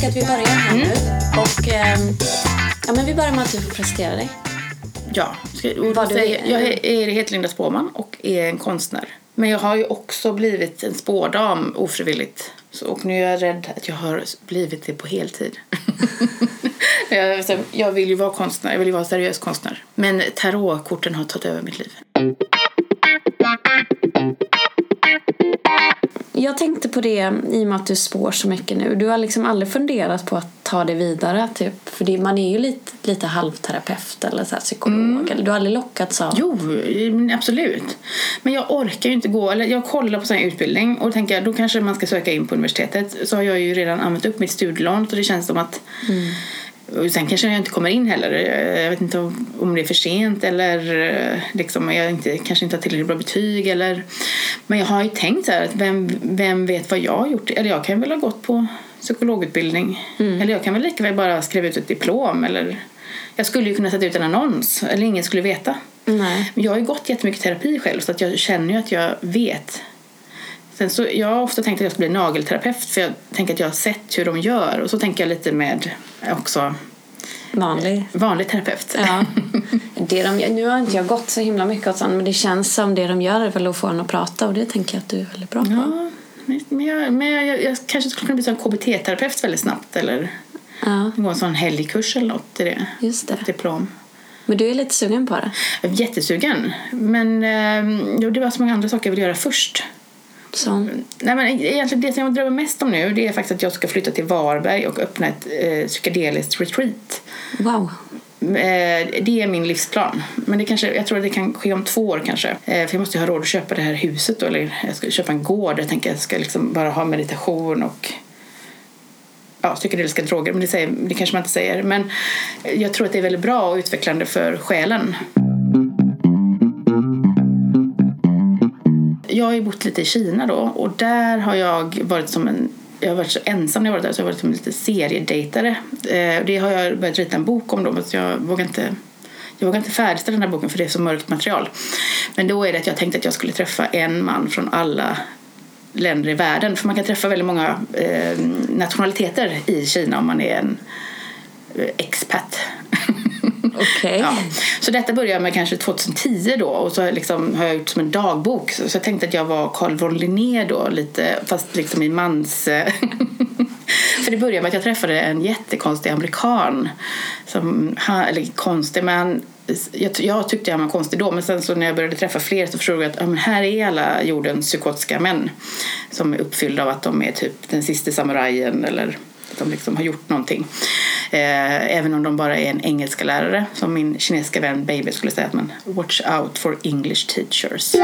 tänker att vi börjar här nu. Och ehm, ja, men vi börjar med att du får presentera dig. Ja, ska, och Vad då du säger, är. jag är- är- heter Linda Spåman och är en konstnär. Men jag har ju också blivit en spådam ofrivilligt. Så, och nu är jag rädd att jag har blivit det på heltid. jag, så jag vill ju vara konstnär, jag vill ju vara seriös konstnär. Men tarotkorten har tagit över mitt liv. Jag tänkte på det i och med att du spår så mycket nu. Du har liksom aldrig funderat på att ta det vidare? Typ, för det, man är ju lite, lite halvterapeut eller så psykolog. Eller du har aldrig lockats av... Jo, men absolut. Men jag orkar ju inte gå, eller jag kollar på sån här utbildning och tänker då kanske man ska söka in på universitetet. Så har jag ju redan använt upp mitt studielån så det känns som att och sen kanske jag inte kommer in heller. Jag vet inte om det är för sent eller eh, liksom, jag inte, kanske inte har tillräckligt bra betyg. Eller, men jag har ju tänkt så här att vem, vem vet vad jag har gjort? Eller jag kan väl ha gått på psykologutbildning. Eller jag kan väl lika väl bara skriva ut ett diplom. Eller, jag skulle ju kunna sätta ut en annons eller ingen skulle veta. Nej. Men jag har ju gått jättemycket terapi själv så att jag känner ju att jag vet. Sen så, jag har ofta tänkt att jag ska bli nagelterapeut för jag tänker att jag har sett hur de gör och så tänker jag lite med också Vanlig. vanlig terapeut. Ja. Det de, nu har inte jag gått så himla mycket åt sånt, men det känns som det de gör är väl att få en att prata och det tänker jag att du är väldigt bra på. Ja, men jag, men jag, jag, jag kanske skulle kunna bli sån KBT-terapeut väldigt snabbt eller Ja, gå en sån helgkurs eller något i det. just det. Diplom. Men du är lite sugen på det? Jag är jättesugen. Men eh, det var så många andra saker jag vill göra först. Så. Nej, men egentligen det som jag drömmer mest om nu det är faktiskt att jag ska flytta till Varberg och öppna ett eh, psykedeliskt retreat. Wow. Eh, det är min livsplan. Men det kanske, jag tror att det kan ske om två år kanske. Eh, för jag måste ju ha råd att köpa det här huset då, eller jag ska köpa en gård. Jag tänker att jag ska liksom bara ha meditation och ja, psykedeliska droger. Men det, säger, det kanske man inte säger. Men jag tror att det är väldigt bra och utvecklande för själen. Jag har ju bott lite i Kina då och där har jag varit som en jag har varit så ensam när jag varit där så jag har varit som lite seriedejtare. Eh, det har jag börjat rita en bok om då men jag vågar inte jag vågar inte färdigställa den här boken för det är så mörkt material. Men då är det att jag tänkte att jag skulle träffa en man från alla länder i världen. För man kan träffa väldigt många eh, nationaliteter i Kina om man är en eh, expat. Okay. Ja. Så detta började med kanske 2010 då och så liksom har jag gjort som en dagbok. Så så jag tänkte att jag var Carl von Linné då lite, fast liksom i mans... Eh, för det började med att jag träffade en jättekonstig amerikan. Som, han, eller konstig, men han, jag, jag tyckte han var konstig då men sen så när jag började träffa fler så förstod jag att ja, men här är alla jordens psykotiska män som är uppfyllda av att de är typ den sista samurajen eller att de liksom har gjort någonting. Eh, även om de bara är en engelska lärare som min kinesiska vän Baby skulle säga att man watch out for English teachers.